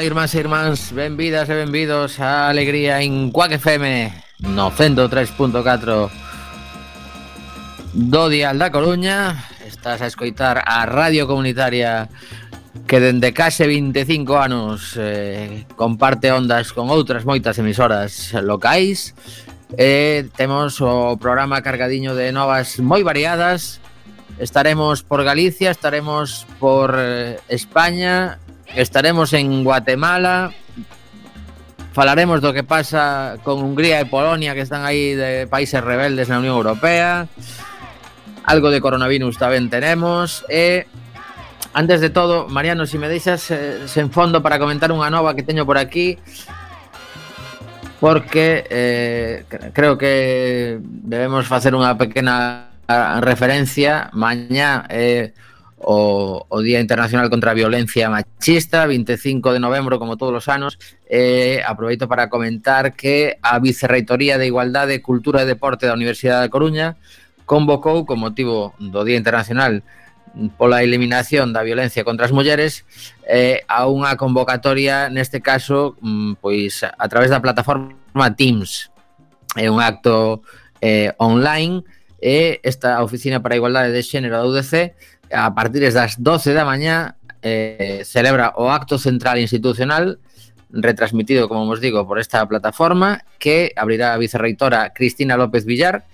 Ola, irmáns e irmáns, benvidas e benvidos a Alegría en Cuac FM no 103.4 do Dial da Coruña. Estás a escoitar a radio comunitaria que dende case 25 anos eh, comparte ondas con outras moitas emisoras locais. E eh, temos o programa cargadiño de novas moi variadas, Estaremos por Galicia, estaremos por eh, España, Estaremos en Guatemala, falaremos do que pasa con Hungría e Polonia que están aí de países rebeldes na Unión Europea. Algo de coronavirus tamén tenemos. E antes de todo, Mariano, si me deixas eh, sen fondo para comentar unha nova que teño por aquí porque eh, creo que debemos facer unha pequena referencia. Mañá eh, o, o Día Internacional contra a Violencia Machista, 25 de novembro, como todos os anos. Eh, aproveito para comentar que a Vicerreitoría de Igualdade, Cultura e Deporte da Universidade da Coruña convocou, con motivo do Día Internacional pola eliminación da violencia contra as mulleres, eh, a unha convocatoria, neste caso, mm, pois a través da plataforma Teams. É un acto eh, online e esta Oficina para a Igualdade de Xénero da UDC a partir das 12 da mañá eh, celebra o acto central institucional retransmitido, como vos digo, por esta plataforma que abrirá a vicerreitora Cristina López Villar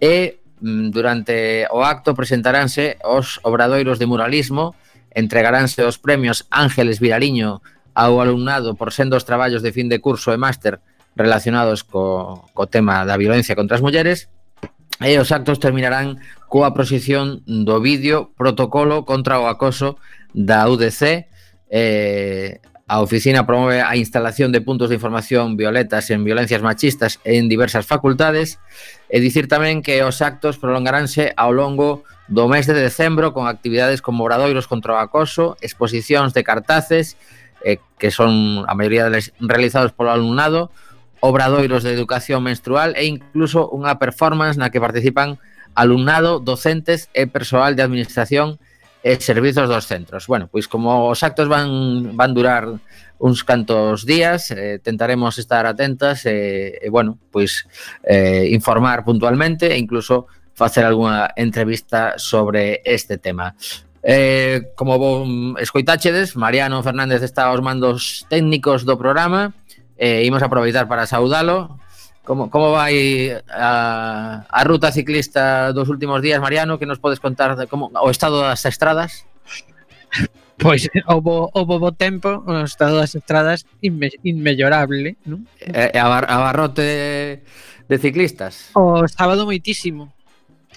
e mm, durante o acto presentaránse os obradoiros de muralismo, entregaránse os premios Ángeles Viraliño ao alumnado por sendo os traballos de fin de curso e máster relacionados co, co tema da violencia contra as mulleres e os actos terminarán coa proxección do vídeo Protocolo contra o acoso da UDC eh, a oficina promove a instalación de puntos de información violetas en violencias machistas en diversas facultades e dicir tamén que os actos prolongaránse ao longo do mes de decembro con actividades como obradoiros contra o acoso, exposicións de cartaces eh, que son a maioría deles realizados polo alumnado, obradoiros de educación menstrual e incluso unha performance na que participan alumnado, docentes e persoal de administración e servizos dos centros. Bueno, pois como os actos van, van durar uns cantos días, eh, tentaremos estar atentas e, e bueno, pois eh, informar puntualmente e incluso facer algunha entrevista sobre este tema. Eh, como bon escoitáchedes, Mariano Fernández está aos mandos técnicos do programa, eh, imos aproveitar para saudalo, Como, como vai a, a ruta ciclista dos últimos días, Mariano? Que nos podes contar de como o estado das estradas? Pois houve, houve bo tempo, o estado das estradas inme, inmellorable, non? E, e abar, abarrote de ciclistas? O sábado moitísimo.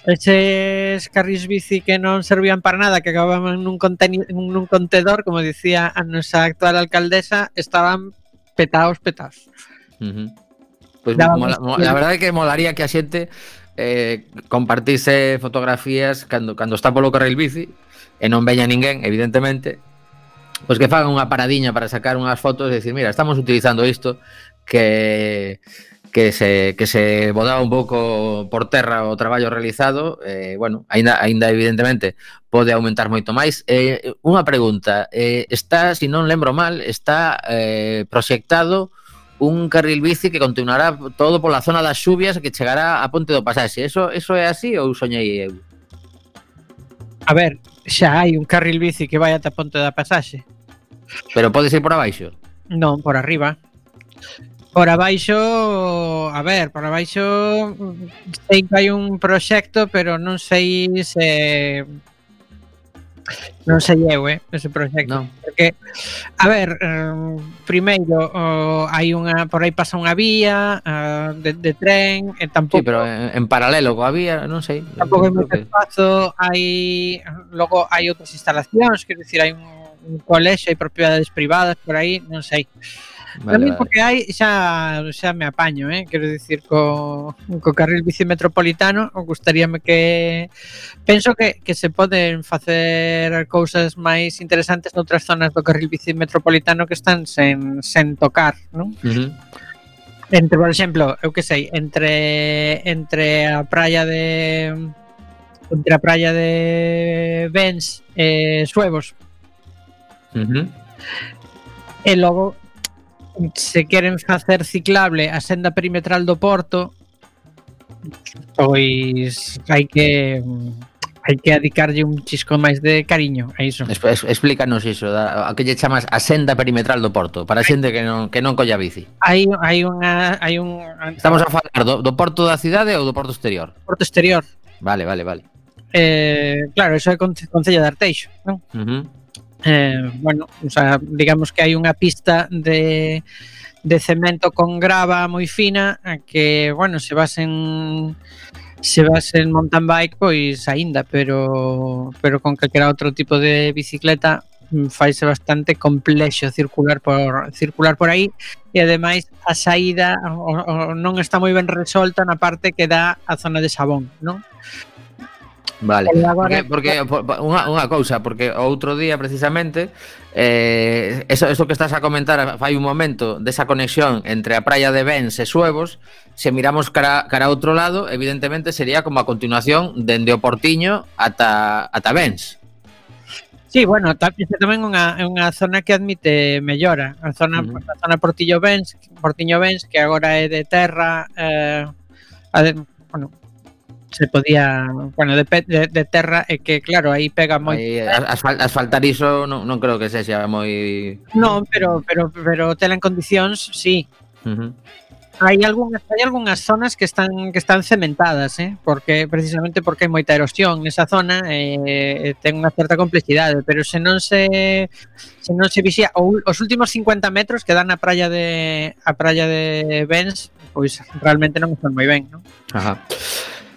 Eses carris bici que non servían para nada, que acababan nun, conteni, nun contedor, como dicía a nosa actual alcaldesa, estaban petaos, petaos. Uh -huh. Pues claro, mola, mola, la verdade é que molaría que a xente eh, compartise fotografías cando, cando está polo carril bici e non veña ninguén, evidentemente, pois que fagan unha paradiña para sacar unhas fotos e dicir, mira, estamos utilizando isto que que se que se bodaba un pouco por terra o traballo realizado, eh, bueno, aínda aínda evidentemente pode aumentar moito máis. Eh, unha pregunta, eh, está, se si non lembro mal, está eh, proxectado un carril bici que continuará todo pola zona das xubias que chegará a Ponte do Pasaxe. Eso, eso é así ou soñei eu? A ver, xa hai un carril bici que vai ata Ponte da Pasaxe. Pero pode ser por abaixo? Non, por arriba. Por abaixo, a ver, por abaixo sei que hai un proxecto, pero non sei se non sei eu, eh, ese proxecto. Non. Porque a ver, eh, primeiro oh, hai unha por aí pasa unha vía uh, de, de tren e tampouco Sí, pero en, en paralelo coa vía, non sei. Tampouco hai moito espazo, hai logo hai outras instalacións, quero dicir, hai un, un colexo, hai propiedades privadas por aí, non sei. Eh, Vale, a vale. porque hai xa xa me apaño, eh, quero dicir co co carril bici metropolitano, gustaríame que penso que que se poden facer cousas máis interesantes noutras zonas do carril bici metropolitano que están sen sen tocar, non? Uh -huh. Entre, por exemplo, eu que sei, entre entre a praia de entre a praia de Bens e eh, Suevos. Uh -huh. E logo se queren facer ciclable a senda perimetral do Porto, pois hai que hai que adicarlle un chisco máis de cariño a iso. Es, es, explícanos iso, da, a que lle chamas a senda perimetral do Porto, para a xente que non que non colla bici. Hai hai unha hai un Estamos a falar do, do Porto da cidade ou do Porto exterior? Porto exterior. Vale, vale, vale. Eh, claro, iso é Concello de Arteixo, non? Uh -huh eh, bueno, o sea, digamos que hai unha pista de, de cemento con grava moi fina que, bueno, se vas en se vas en mountain bike pois aínda, pero pero con calquera outro tipo de bicicleta mm, faise bastante complexo circular por circular por aí e ademais a saída o, o, non está moi ben resolta na parte que dá a zona de Sabón, non? Vale, porque, porque unha, unha cousa, porque outro día precisamente eh, eso, eso que estás a comentar fai un momento desa conexión entre a praia de Bens e Suevos se miramos cara, cara a outro lado evidentemente sería como a continuación dende o Portiño ata, ata Bens Sí, bueno, isto tamén unha, unha zona que admite mellora a zona, uh -huh. a zona Portillo Bens Portiño Bens que agora é de terra eh, a de, bueno, se podía, bueno, de, de, de terra é que claro, aí pega moi aí, asfal, asfaltar iso non, non creo que sexa moi Non, pero pero pero tela en condicións, si. Sí. Uh -huh. Hai algunhas hai algunhas zonas que están que están cementadas, eh, porque precisamente porque hai moita erosión nesa zona eh, ten unha certa complexidade, pero se non se se non se vixía os últimos 50 metros que dan a praia de a praia de Bens, pois realmente non están moi ben, non? Ajá.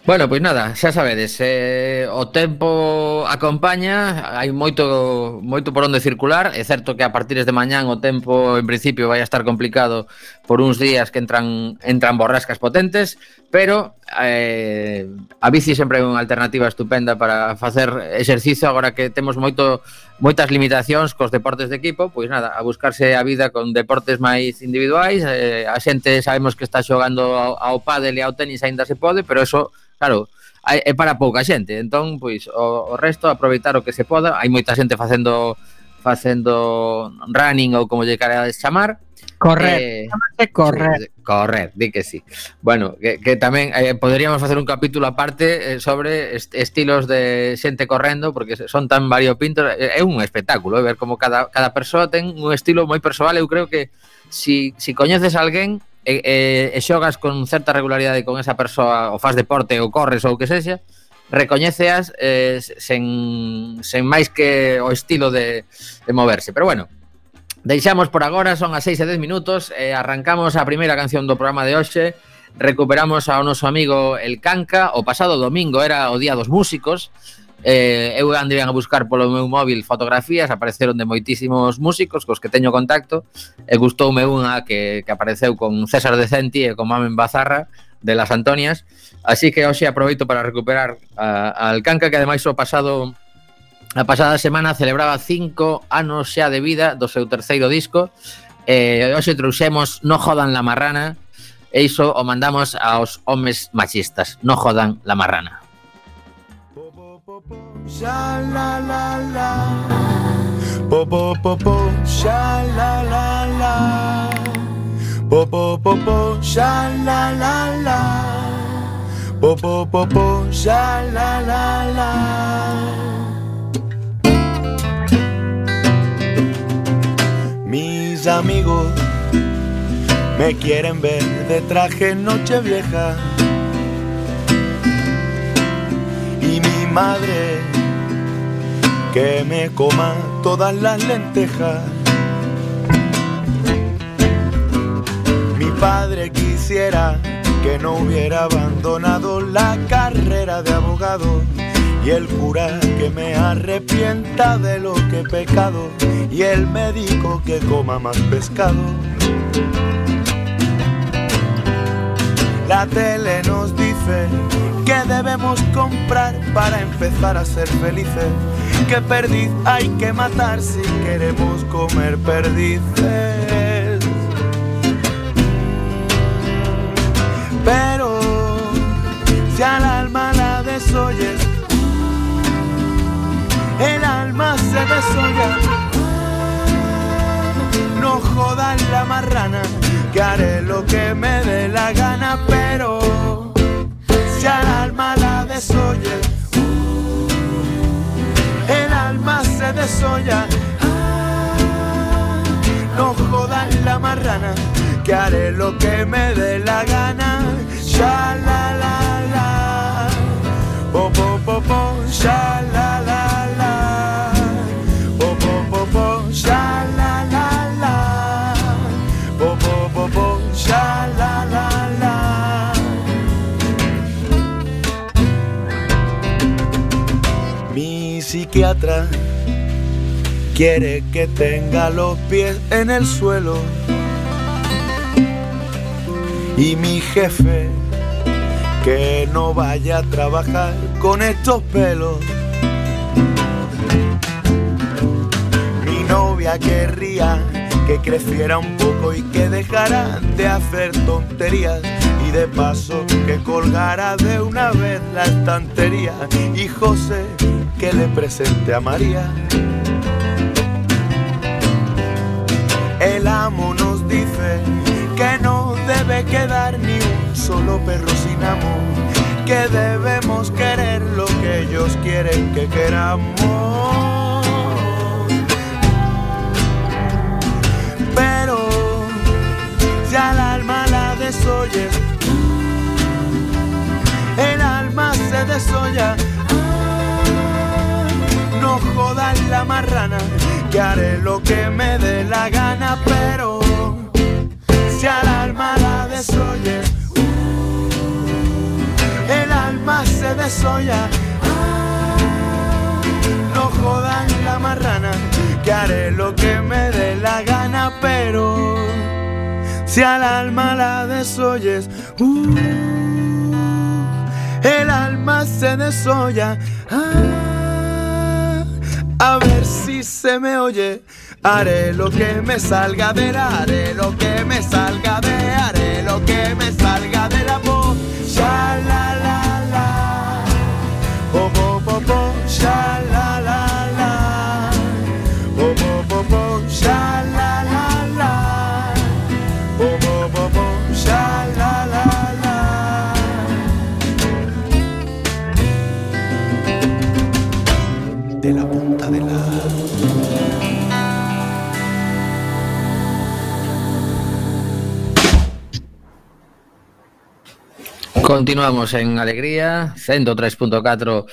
Bueno, pois nada, xa sabedes, eh, o tempo acompaña, hai moito moito por onde circular, é certo que a partir de mañán o tempo en principio vai a estar complicado por uns días que entran entran borrascas potentes, pero eh, a bici sempre é unha alternativa estupenda para facer exercicio agora que temos moito moitas limitacións cos deportes de equipo, pois nada, a buscarse a vida con deportes máis individuais, eh, a xente sabemos que está xogando ao, ao pádel e ao tenis aínda se pode, pero eso, claro, hai, é para pouca xente, entón, pois, o, o resto, aproveitar o que se poda, hai moita xente facendo facendo running ou como lle cara chamar, Correr, eh, correr. Correr, di que sí. Bueno, que, que tamén eh, poderíamos facer un capítulo aparte eh, sobre est estilos de xente correndo, porque son tan variopintos, eh, é un espectáculo, eh, ver como cada, cada persoa ten un estilo moi persoal, eu creo que si, si coñeces a alguén e, e, e xogas con certa regularidade con esa persoa, ou faz deporte, ou corres, ou que sexa, recoñeceas eh, sen, sen máis que o estilo de, de moverse. Pero bueno, Deixamos por agora, son as 6 e 10 minutos e arrancamos a primeira canción do programa de hoxe. Recuperamos ao noso amigo El Canca. O pasado domingo era o Día dos Músicos. Eh, eu andei a buscar polo meu móvil fotografías, apareceron de moitísimos músicos cos que teño contacto e gustoume unha que, que apareceu con César Decenti e con Mamen Bazarra de las Antonias así que hoxe aproveito para recuperar a, a Alcanca que ademais o pasado A pasada semana celebraba cinco anos xa de vida do seu terceiro disco e hoxe trouxemos No jodan la marrana e iso o mandamos aos homes machistas. No jodan la marrana. Sha la la la. Po po po po, sha la la la. Po po po po, sha la la la. Po po po po, sha la la la. Amigos me quieren ver de traje en Nochevieja. Y mi madre que me coma todas las lentejas. Mi padre quisiera que no hubiera abandonado la carrera de abogado. Y el cura que me arrepienta de lo que he pecado. Y el médico que coma más pescado. La tele nos dice que debemos comprar para empezar a ser felices. Que perdiz hay que matar si queremos comer perdices. Pero si al alma la desoyes, No jodan la marrana, que haré lo que me dé la gana, pero si al alma la desoye, el alma se desolla. No jodan la marrana, que haré lo que me dé la gana. Sha la la la, po po sha psiquiatra quiere que tenga los pies en el suelo. Y mi jefe que no vaya a trabajar con estos pelos. Mi novia querría que creciera un poco y que dejara de hacer tonterías y de paso que colgara de una vez la estantería y José que le presente a María. El amo nos dice que no debe quedar ni un solo perro sin amo, que debemos querer lo que ellos quieren que queramos. Pero si al alma la desoyes, el alma se desolla. La marrana, que haré lo que me dé la gana, pero si al alma la desoyes, el alma se desolla. No jodan la marrana, que haré lo que me dé la gana, pero si al alma la desoyes, uh, el alma se desolla. Ah, se me oye. Haré lo que me salga de la, haré lo que me salga de, haré lo que me salga de la voz. La la po po Continuamos en Alegría 103.4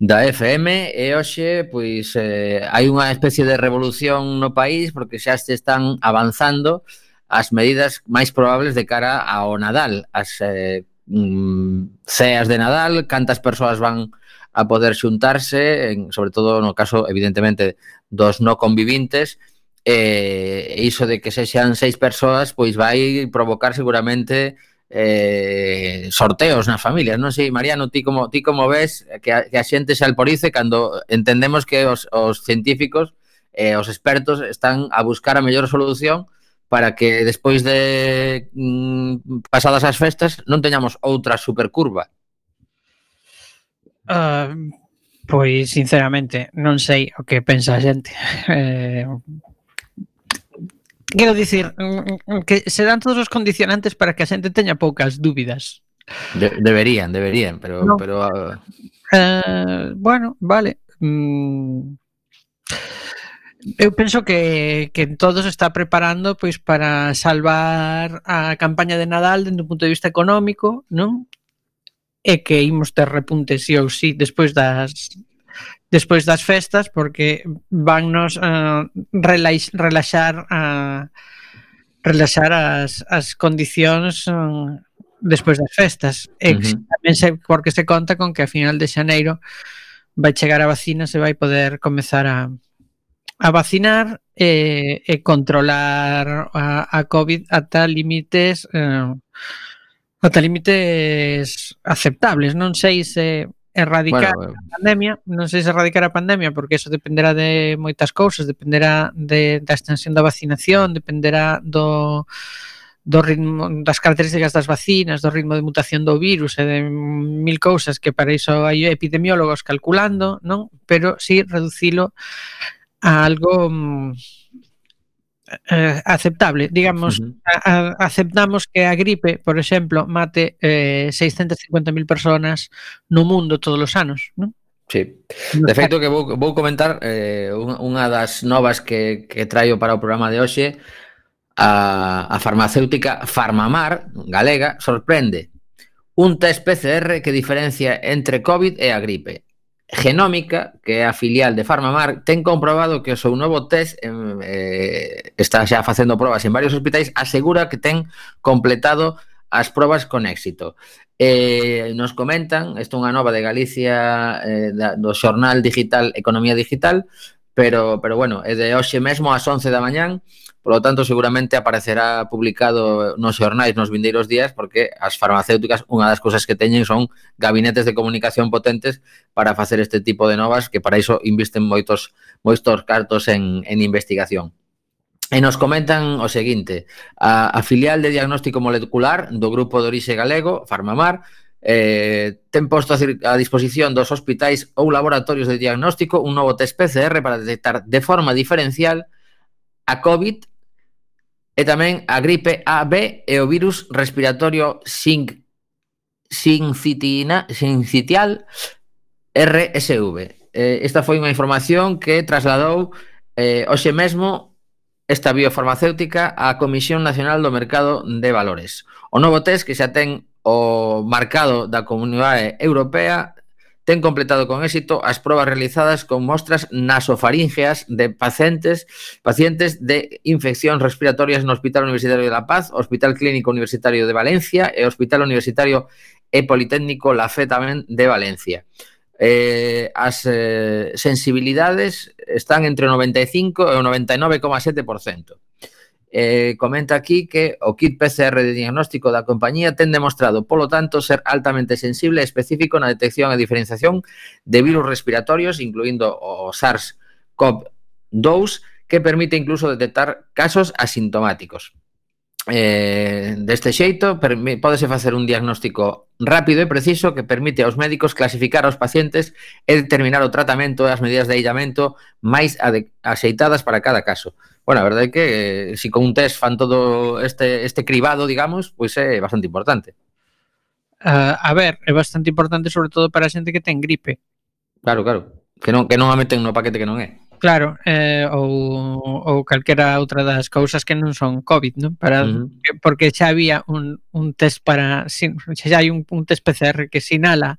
da FM e hoxe pois eh, hai unha especie de revolución no país porque xa se están avanzando as medidas máis probables de cara ao Nadal, as eh, mm, ceas de Nadal, cantas persoas van a poder xuntarse, en, sobre todo no caso evidentemente dos no convivintes, eh, iso de que sexan seis persoas pois vai provocar seguramente eh, sorteos nas familias, non sei, Mariano, ti como ti como ves que a, que a xente se alporice cando entendemos que os, os científicos eh, os expertos están a buscar a mellor solución para que despois de mm, pasadas as festas non teñamos outra supercurva. Uh, pois, sinceramente, non sei o que pensa a xente. Eh, Quero dicir ah. mm, mm, mm, que se dan todos os condicionantes para que a xente teña poucas dúbidas. De, deberían, deberían, pero no. pero uh... Uh, bueno, vale. Mm. Eu penso que, que en todos está preparando pois para salvar a campaña de Nadal dende un punto de vista económico, non? E que imos ter repunte sí ou sí despois das despois das festas porque vannos eh, uh, relax, relaxar a relaxar as, as condicións uh, despois das festas. E uh -huh. tamén se, porque se conta con que a final de xaneiro vai chegar a vacina, se vai poder comezar a, a vacinar e, e controlar a, a COVID ata límites eh, ata límites aceptables. Non sei se erradicar bueno, a eh, pandemia, non sei se erradicar a pandemia porque eso dependerá de moitas cousas, dependerá de, da extensión da vacinación, dependerá do do ritmo das características das vacinas, do ritmo de mutación do virus e de mil cousas que para iso hai epidemiólogos calculando, non? Pero si sí, reducilo a algo mm, eh, aceptable, digamos, uh -huh. a, a, aceptamos que a gripe, por exemplo, mate eh, 650.000 personas no mundo todos os anos, non? Sí. De feito que vou, vou comentar eh, unha das novas que, que traio para o programa de hoxe a, a farmacéutica Farmamar galega sorprende un test PCR que diferencia entre COVID e a gripe Genómica, que é a filial de Farmamar, ten comprobado que o seu novo test eh, está xa facendo probas en varios hospitais, asegura que ten completado as probas con éxito. Eh, nos comentan, isto é unha nova de Galicia eh, da, do xornal digital Economía Digital, pero, pero bueno, é de hoxe mesmo ás 11 da mañán, polo tanto seguramente aparecerá publicado nos xornais nos vindeiros días, porque as farmacéuticas unha das cousas que teñen son gabinetes de comunicación potentes para facer este tipo de novas, que para iso invisten moitos, moitos cartos en, en investigación. E nos comentan o seguinte, a, a filial de diagnóstico molecular do grupo de orixe galego, Farmamar, eh, ten posto a disposición dos hospitais ou laboratorios de diagnóstico un novo test PCR para detectar de forma diferencial a COVID e tamén a gripe A, B e o virus respiratorio sin, sincitina, sincitial RSV. Eh, esta foi unha información que trasladou eh, hoxe mesmo esta biofarmacéutica á Comisión Nacional do Mercado de Valores. O novo test que xa ten o marcado da Comunidade Europea ten completado con éxito as probas realizadas con mostras nasofaríngeas de pacientes pacientes de infeccións respiratorias no Hospital Universitario de La Paz, Hospital Clínico Universitario de Valencia e Hospital Universitario e Politécnico La Fe tamén de Valencia. Eh, as eh, sensibilidades están entre o 95 e o 99,7% eh, comenta aquí que o kit PCR de diagnóstico da compañía ten demostrado, polo tanto, ser altamente sensible e específico na detección e diferenciación de virus respiratorios, incluindo o SARS-CoV-2, que permite incluso detectar casos asintomáticos. Eh, deste xeito, pódese facer un diagnóstico rápido e preciso que permite aos médicos clasificar aos pacientes e determinar o tratamento e as medidas de aillamento máis axeitadas para cada caso. Bueno, a verdade é que eh, si con un test fan todo este, este cribado, digamos, pois é bastante importante. Uh, a ver, é bastante importante sobre todo para a xente que ten gripe. Claro, claro. Que non, que non a meten no paquete que non é. Claro, eh, ou, ou calquera outra das cousas que non son COVID, non? Para, uh -huh. Porque xa había un, un test para... Xa hai un, un test PCR que sinala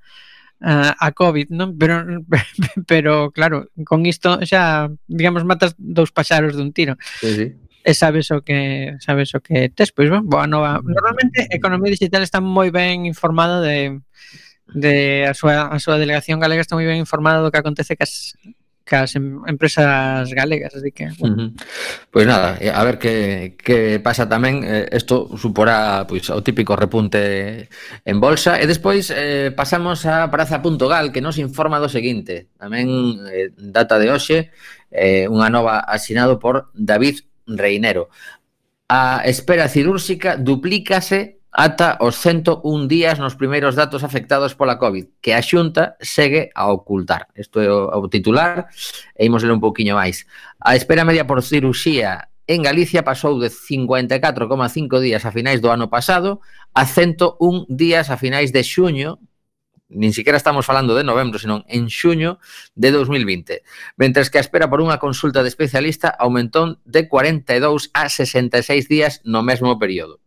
uh, a COVID, non? Pero, pero claro, con isto xa, digamos, matas dous paxaros dun tiro. Sí, sí. E sabes o que sabes o que tes, pois ben, boa nova. Normalmente economía digital está moi ben informada de de a súa a súa delegación galega está moi ben informada do que acontece cas cas em, empresas galegas, así que, bueno. Uh -huh. Pois pues nada, eh, a ver que, que pasa tamén, isto eh, suporá pois, pues, o típico repunte en bolsa, e despois eh, pasamos a Praza.gal, que nos informa do seguinte, tamén eh, data de hoxe, eh, unha nova asinado por David Reinero. A espera cirúrxica duplícase ata os 101 días nos primeiros datos afectados pola COVID, que a Xunta segue a ocultar. Isto é o, o titular, e imos ler un pouquiño máis. A espera media por cirurxía en Galicia pasou de 54,5 días a finais do ano pasado a 101 días a finais de xuño nin siquiera estamos falando de novembro, senón en xuño de 2020, mentres que a espera por unha consulta de especialista aumentou de 42 a 66 días no mesmo período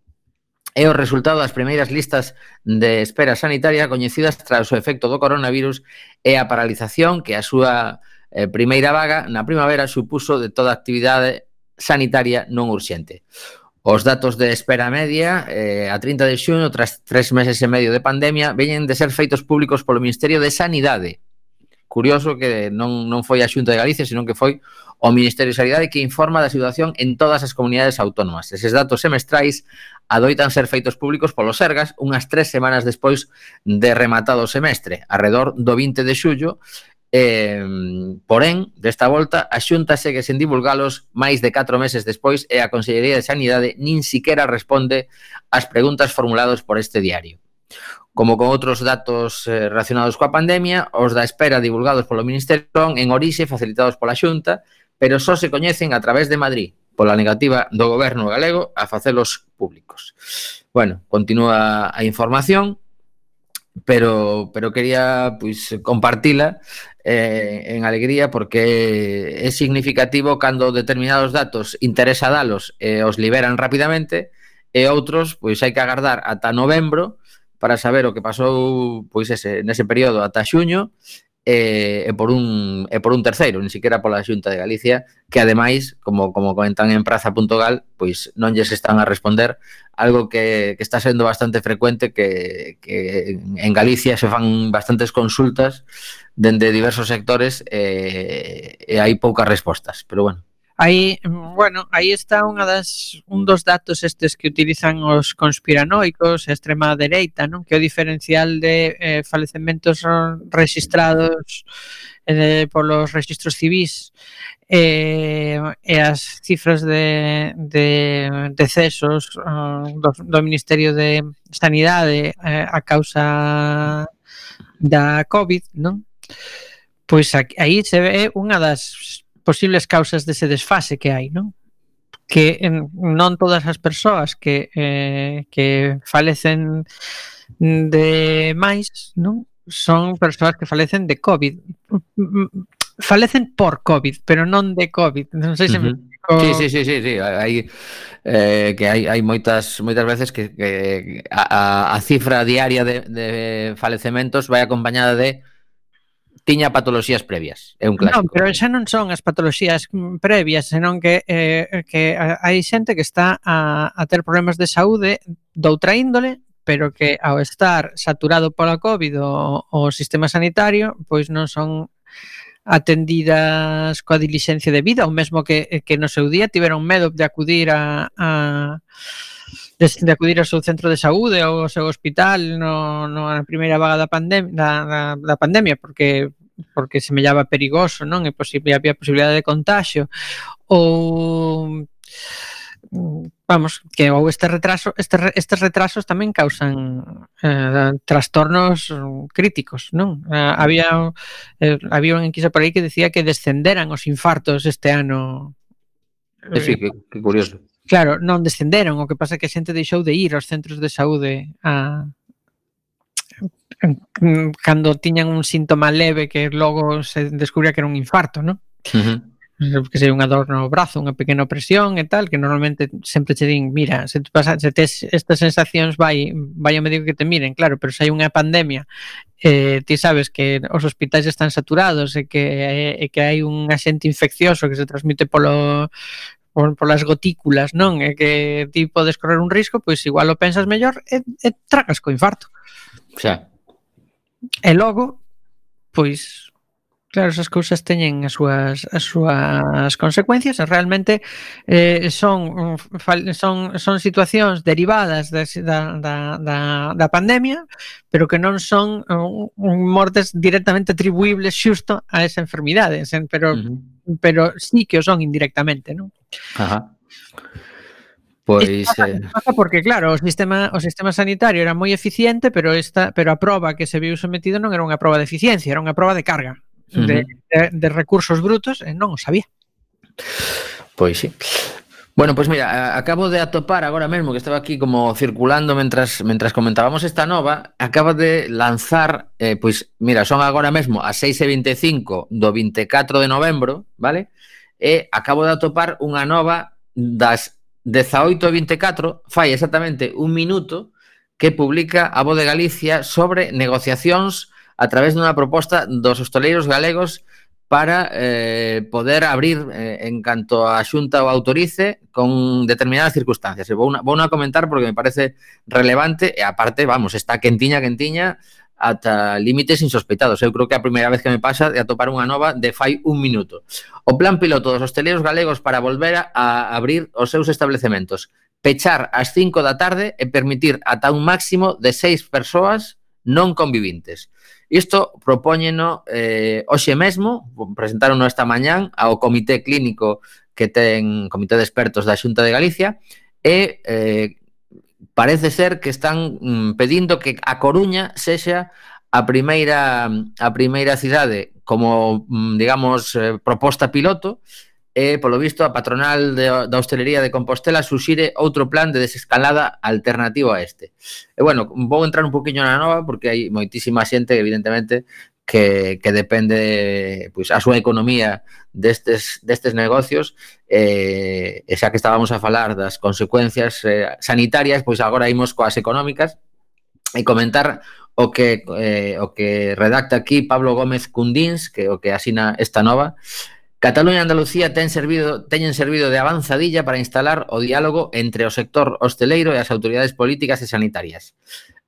é o resultado das primeiras listas de espera sanitaria coñecidas tras o efecto do coronavirus e a paralización que a súa eh, primeira vaga na primavera supuso de toda actividade sanitaria non urxente. Os datos de espera media eh, a 30 de xuño, tras tres meses e medio de pandemia, veñen de ser feitos públicos polo Ministerio de Sanidade, Curioso que non, non foi a Xunta de Galicia, senón que foi o Ministerio de Sanidade que informa da situación en todas as comunidades autónomas. Eses datos semestrais adoitan ser feitos públicos polos Sergas unhas tres semanas despois de rematado o semestre, arredor do 20 de xullo, Eh, porén, desta volta, a Xunta segue sen divulgalos máis de 4 meses despois e a Consellería de Sanidade nin siquiera responde ás preguntas formuladas por este diario. Como con outros datos eh, relacionados coa pandemia, os da espera divulgados polo Ministerio en orixe facilitados pola Xunta, pero só se coñecen a través de Madrid, pola negativa do goberno galego a facelos públicos. Bueno, continúa a información, pero pero quería pois compartila eh, en alegría porque é significativo cando determinados datos interesa dalos e eh, os liberan rapidamente e outros pois hai que agardar ata novembro para saber o que pasou pois ese, nese período ata xuño e, e, por un, e por un terceiro, ni siquiera pola Xunta de Galicia, que ademais, como, como comentan en praza.gal, pois non lles están a responder algo que, que está sendo bastante frecuente que, que en Galicia se fan bastantes consultas dende diversos sectores e, e hai poucas respostas, pero bueno, Aí, bueno, aí está unha das un dos datos estes que utilizan os conspiranoicos, a extrema dereita, non? Que o diferencial de eh, falecementos registrados eh, polos registros civis eh, e as cifras de, de decesos eh, do, do Ministerio de Sanidade eh, a causa da COVID, non? Pois aquí, aí se ve unha das posibles causas dese desfase que hai, non? Que en, non todas as persoas que eh, que falecen de máis, non? Son persoas que falecen de COVID. Falecen por COVID, pero non de COVID. Non sei se uh -huh. me Sí, sí, sí, sí, sí. Hai, eh, que hai, hai moitas moitas veces que, que a, a cifra diaria de, de falecementos vai acompañada de tiña patoloxías previas. É un clásico. Non, pero xa non son as patoloxías previas, senón que eh, que hai xente que está a, a ter problemas de saúde doutra índole, pero que ao estar saturado pola COVID o, o sistema sanitario, pois non son atendidas coa dilixencia de vida, o mesmo que, que no seu día tiveron medo de acudir a, a de, de acudir ao seu centro de saúde ou ao seu hospital no, no, na primeira vaga da, pandem da, da, da pandemia, porque porque se mellaba perigoso, non? E posible, había posibilidade de contagio ou vamos, que ou este retraso, este, estes retrasos tamén causan eh, trastornos críticos, non? Eh, había eh, había unha enquisa por aí que decía que descenderan os infartos este ano. Eh, sí, que, que curioso. Claro, non descenderon, o que pasa é que a xente deixou de ir aos centros de saúde a cando tiñan un síntoma leve que logo se descubría que era un infarto, non? Uh -huh. que sei, unha dor no brazo, unha pequena opresión e tal, que normalmente sempre che din, mira, se te pasa, se tes estas sensacións vai, vai ao médico que te miren, claro, pero se hai unha pandemia, eh, ti sabes que os hospitais están saturados e que, e que hai un axente infeccioso que se transmite polo por, polas gotículas, non? É que ti podes correr un risco, pois igual eh, eh, o pensas mellor e, e tragas co infarto. Xa. E logo, pois Claro, esas cousas teñen as súas as súas consecuencias, realmente eh, son son son situacións derivadas de, da, da, da, da pandemia, pero que non son uh, un mortes directamente atribuibles xusto a esa enfermidade, pero uh -huh. pero sí que o son indirectamente, non? Ajá. Pois pasa, eh... pasa porque claro, o sistema o sistema sanitario era moi eficiente, pero esta pero a proba que se viu sometido non era unha proba de eficiencia, era unha proba de carga de, de, de recursos brutos e non o sabía. Pois sí. Bueno, pois mira, acabo de atopar agora mesmo que estaba aquí como circulando mentras mentras comentábamos esta nova, acaba de lanzar eh, pois mira, son agora mesmo a 6:25 do 24 de novembro, vale? E acabo de atopar unha nova das 18:24, fai exactamente un minuto que publica a Voz de Galicia sobre negociacións a través dunha proposta dos hostaleiros galegos para eh, poder abrir eh, en canto a xunta o autorice con determinadas circunstancias. E vou, na, vou na comentar porque me parece relevante e aparte, vamos, está quentiña, quentiña, ata límites insospeitados. Eu creo que a primeira vez que me pasa é atopar unha nova de fai un minuto. O plan piloto dos hosteleiros galegos para volver a abrir os seus establecementos. Pechar ás 5 da tarde e permitir ata un máximo de 6 persoas non convivintes. Isto propóñeno eh, hoxe mesmo, presentarono esta mañán ao Comité Clínico que ten Comité de Expertos da Xunta de Galicia e eh, parece ser que están mm, pedindo que a Coruña sexa a primeira a primeira cidade como mm, digamos eh, proposta piloto Eh, e, polo visto, a patronal de, da hostelería de Compostela suxire outro plan de desescalada alternativo a este. E, bueno, vou entrar un poquinho na nova porque hai moitísima xente, evidentemente, que, que depende pois, a súa economía destes, destes negocios. Eh, e xa que estábamos a falar das consecuencias eh, sanitarias, pois agora imos coas económicas. E comentar o que eh, o que redacta aquí Pablo Gómez Cundins, que o que asina esta nova, Cataluña e Andalucía ten servido, teñen servido de avanzadilla para instalar o diálogo entre o sector hosteleiro e as autoridades políticas e sanitarias.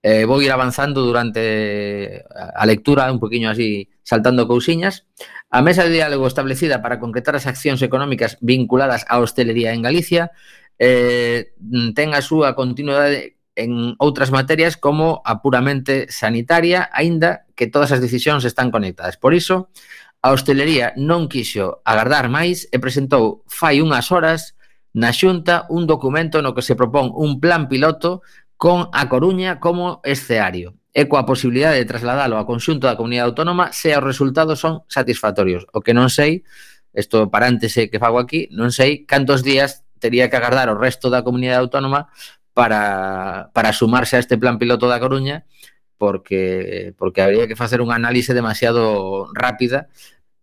Eh, vou ir avanzando durante eh, a lectura, un poquinho así, saltando cousiñas. A mesa de diálogo establecida para concretar as accións económicas vinculadas á hostelería en Galicia eh, ten a súa continuidade en outras materias como a puramente sanitaria, aínda que todas as decisións están conectadas. Por iso, A hostelería non quixo agardar máis e presentou fai unhas horas na Xunta un documento no que se propón un plan piloto con A Coruña como escenario e coa posibilidade de trasladalo ao conxunto da comunidade autónoma se os resultados son satisfactorios. O que non sei, isto parántese que fago aquí, non sei cantos días tería que agardar o resto da comunidade autónoma para, para sumarse a este plan piloto da Coruña porque, porque habría que facer un análise demasiado rápida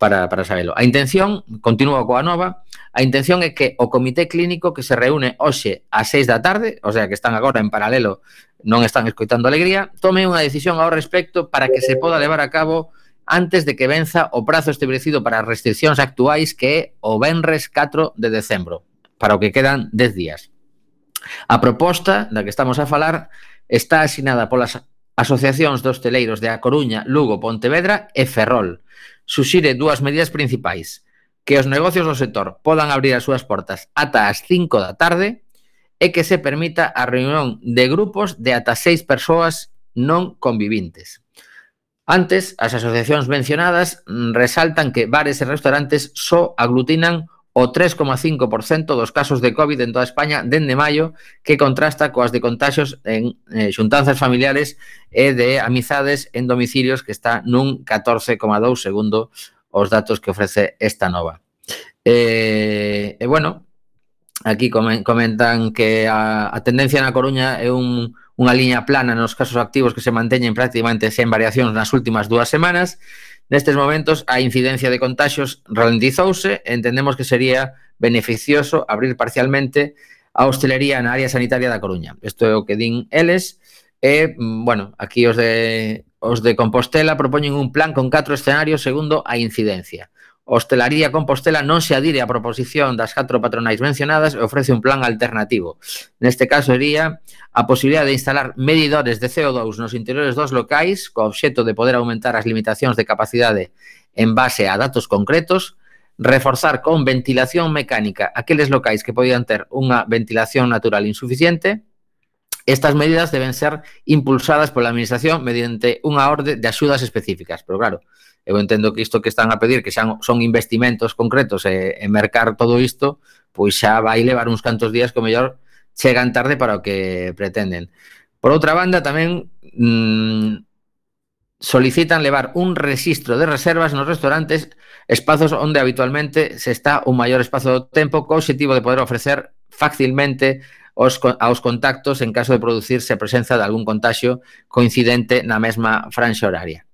para, para sabelo. A intención, continúa coa nova, a intención é que o comité clínico que se reúne hoxe ás 6 da tarde, o sea que están agora en paralelo, non están escoitando alegría, tome unha decisión ao respecto para que se poda levar a cabo antes de que venza o prazo establecido para as restriccións actuais que é o Benres 4 de decembro, para o que quedan 10 días. A proposta da que estamos a falar está asinada polas Asociacións dos hoteleiros de A Coruña, Lugo, Pontevedra e Ferrol. Suxire dúas medidas principais. Que os negocios do sector podan abrir as súas portas ata as 5 da tarde e que se permita a reunión de grupos de ata seis persoas non convivintes. Antes, as asociacións mencionadas mm, resaltan que bares e restaurantes só aglutinan o 3,5% dos casos de COVID en toda España dende maio, que contrasta coas de contagios en eh, xuntanzas familiares e de amizades en domicilios que está nun 14,2 segundo os datos que ofrece esta nova. Eh, e bueno, aquí comentan que a, a tendencia na Coruña é un, unha liña plana nos casos activos que se manteñen prácticamente sen variacións nas últimas dúas semanas, Nestes momentos a incidencia de contagios ralentizouse, entendemos que sería beneficioso abrir parcialmente a hostelería na área sanitaria da Coruña. Isto é o que din eles. E, mm, bueno, aquí os de, os de Compostela propoñen un plan con catro escenarios segundo a incidencia. Hostelaría Compostela non se adire á proposición das catro patronais mencionadas e ofrece un plan alternativo. Neste caso sería a posibilidad de instalar medidores de CO2 nos interiores dos locais co obxecto de poder aumentar as limitacións de capacidade en base a datos concretos, reforzar con ventilación mecánica aqueles locais que podían ter unha ventilación natural insuficiente, Estas medidas deben ser impulsadas pola Administración mediante unha orde de axudas específicas. Pero claro, eu entendo que isto que están a pedir, que xan, son investimentos concretos e, e mercar todo isto, pois xa vai levar uns cantos días que o mellor chegan tarde para o que pretenden. Por outra banda, tamén mmm, solicitan levar un registro de reservas nos restaurantes, espazos onde habitualmente se está un maior espazo do tempo co objetivo de poder ofrecer facilmente os, aos contactos en caso de producirse a presenza de algún contagio coincidente na mesma franxa horaria.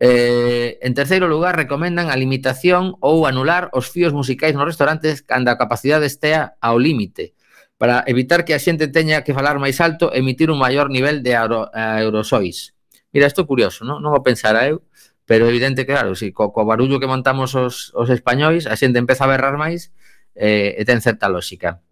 Eh, en terceiro lugar, recomendan a limitación ou anular os fíos musicais nos restaurantes cando a capacidade estea ao límite para evitar que a xente teña que falar máis alto e emitir un maior nivel de aerosois. Mira, isto é curioso, non, non o pensara eu, pero evidente que, claro, si co, co barullo que montamos os, os españois, a xente empeza a berrar máis eh, e ten certa lógica.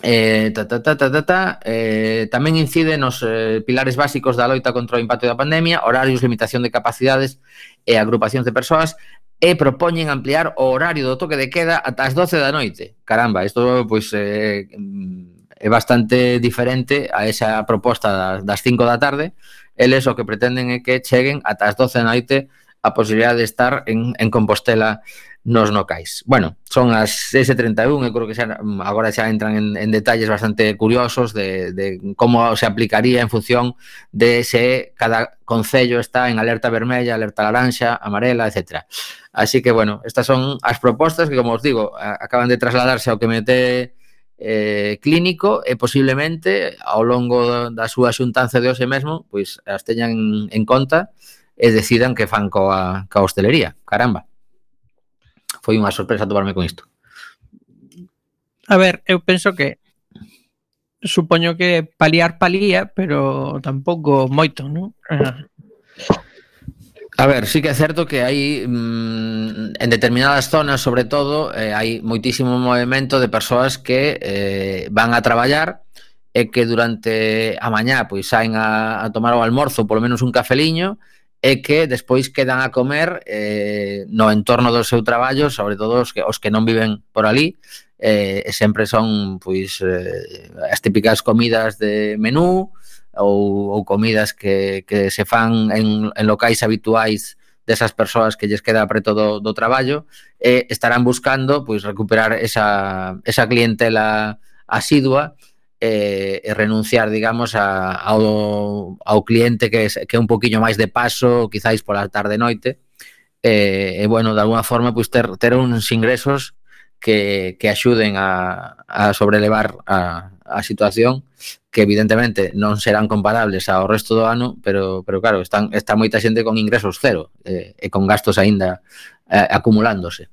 Eh, ta, ta, ta, ta, ta, ta, eh, tamén incide nos eh, pilares básicos da loita contra o impacto da pandemia, horarios, limitación de capacidades e agrupacións de persoas, e propoñen ampliar o horario do toque de queda ata as 12 da noite. Caramba, isto pois, eh, mm, é bastante diferente a esa proposta das 5 da tarde. Eles o que pretenden é que cheguen ata as 12 da noite a posibilidad de estar en, en Compostela nos locais. Bueno, son as 6.31, eu creo que xa, agora xa entran en, en detalles bastante curiosos de, de como se aplicaría en función de se cada concello está en alerta vermella, alerta laranxa, amarela, etc. Así que, bueno, estas son as propostas que, como os digo, acaban de trasladarse ao que mete eh, clínico e posiblemente ao longo da súa xuntanza de hoxe mesmo, pois as teñan en conta e decidan que fan coa, coa hostelería. Caramba foi unha sorpresa toparme con isto. A ver, eu penso que supoño que paliar palía, pero tampouco moito, non? A ver, sí que é certo que hai mmm, en determinadas zonas, sobre todo, eh, hai moitísimo movimento de persoas que eh, van a traballar e que durante a mañá pois saen a, a tomar o almorzo, polo menos un cafeliño, e é que despois quedan a comer eh, no entorno do seu traballo, sobre todo os que, os que non viven por ali, eh, e sempre son pois eh, as típicas comidas de menú ou, ou comidas que, que se fan en, en locais habituais desas persoas que lles queda preto do, do traballo e estarán buscando pois recuperar esa, esa clientela asidua e, e renunciar, digamos, a, ao, ao cliente que, que é un poquinho máis de paso, quizáis pola tarde noite, e, e bueno, de alguna forma, pois, ter, ter uns ingresos que, que axuden a, a sobrelevar a, a situación que evidentemente non serán comparables ao resto do ano, pero pero claro, están está moita xente con ingresos cero eh, e con gastos aínda eh, acumulándose.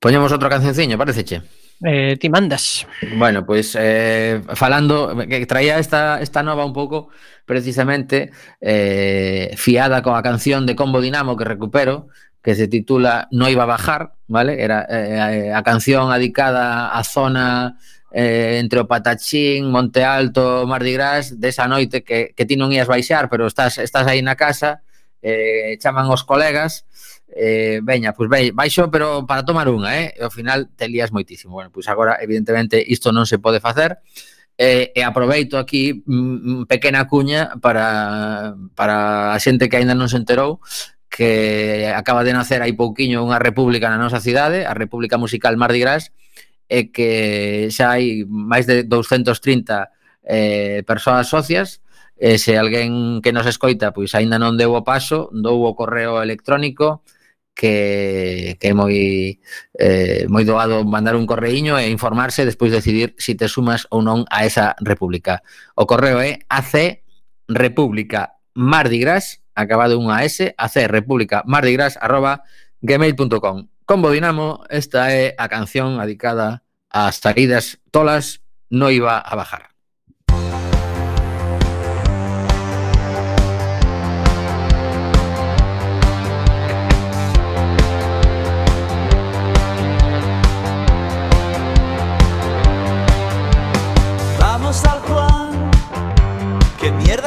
Poñemos outro cancionciño, pareceche? Eh, ti mandas. Bueno, pois pues, eh, falando que traía esta esta nova un pouco precisamente eh, fiada coa canción de Combo Dinamo que recupero, que se titula No iba a bajar, vale? Era eh, a canción adicada á zona eh, entre o Patachín, Monte Alto, Mardi Gras, desa noite que, que ti non ías baixar, pero estás, estás aí na casa, eh, chaman os colegas, eh, veña, pois pues, baixo, pero para tomar unha, eh? E ao final te lías moitísimo. Bueno, pois agora, evidentemente, isto non se pode facer, eh, e aproveito aquí mm, pequena cuña para, para a xente que aínda non se enterou que acaba de nacer hai pouquiño unha república na nosa cidade, a República Musical Mardi Gras, e que xa hai máis de 230 eh, persoas socias, e se alguén que nos escoita pois aínda non deu o paso, dou o correo electrónico que, que é moi eh, moi doado mandar un correiño e informarse e despois decidir se si te sumas ou non a esa república. O correo é AC República Mardigras, acabado unha S, AC República Mardigras arroba gmail.com. Combo Dinamo, esta é a canción adicada ás saídas tolas, no iba a bajar.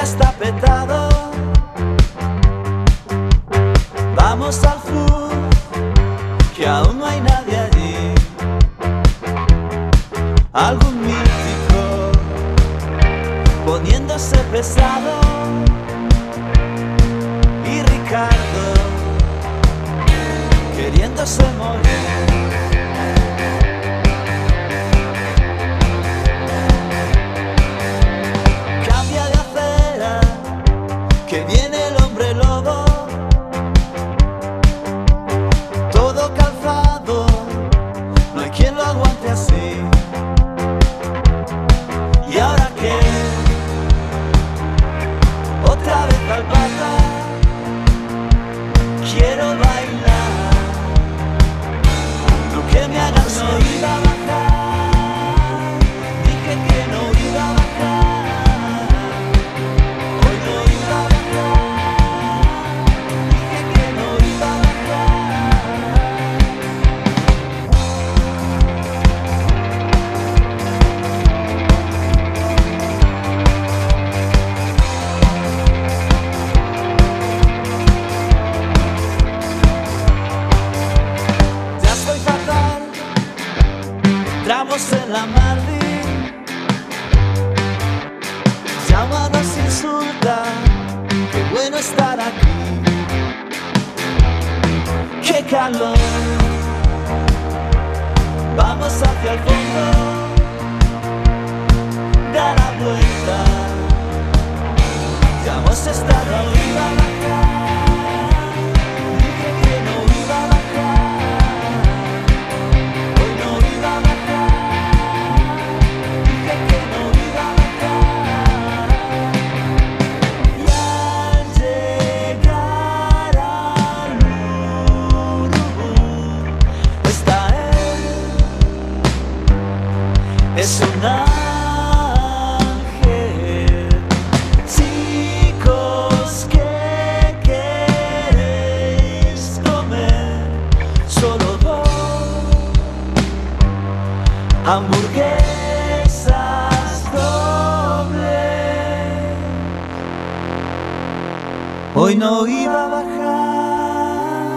Está petado. Vamos al Fu que aún no hay nadie allí. Algún mítico poniéndose pesado. Y Ricardo queriéndose morir. Hoy no iba a bajar,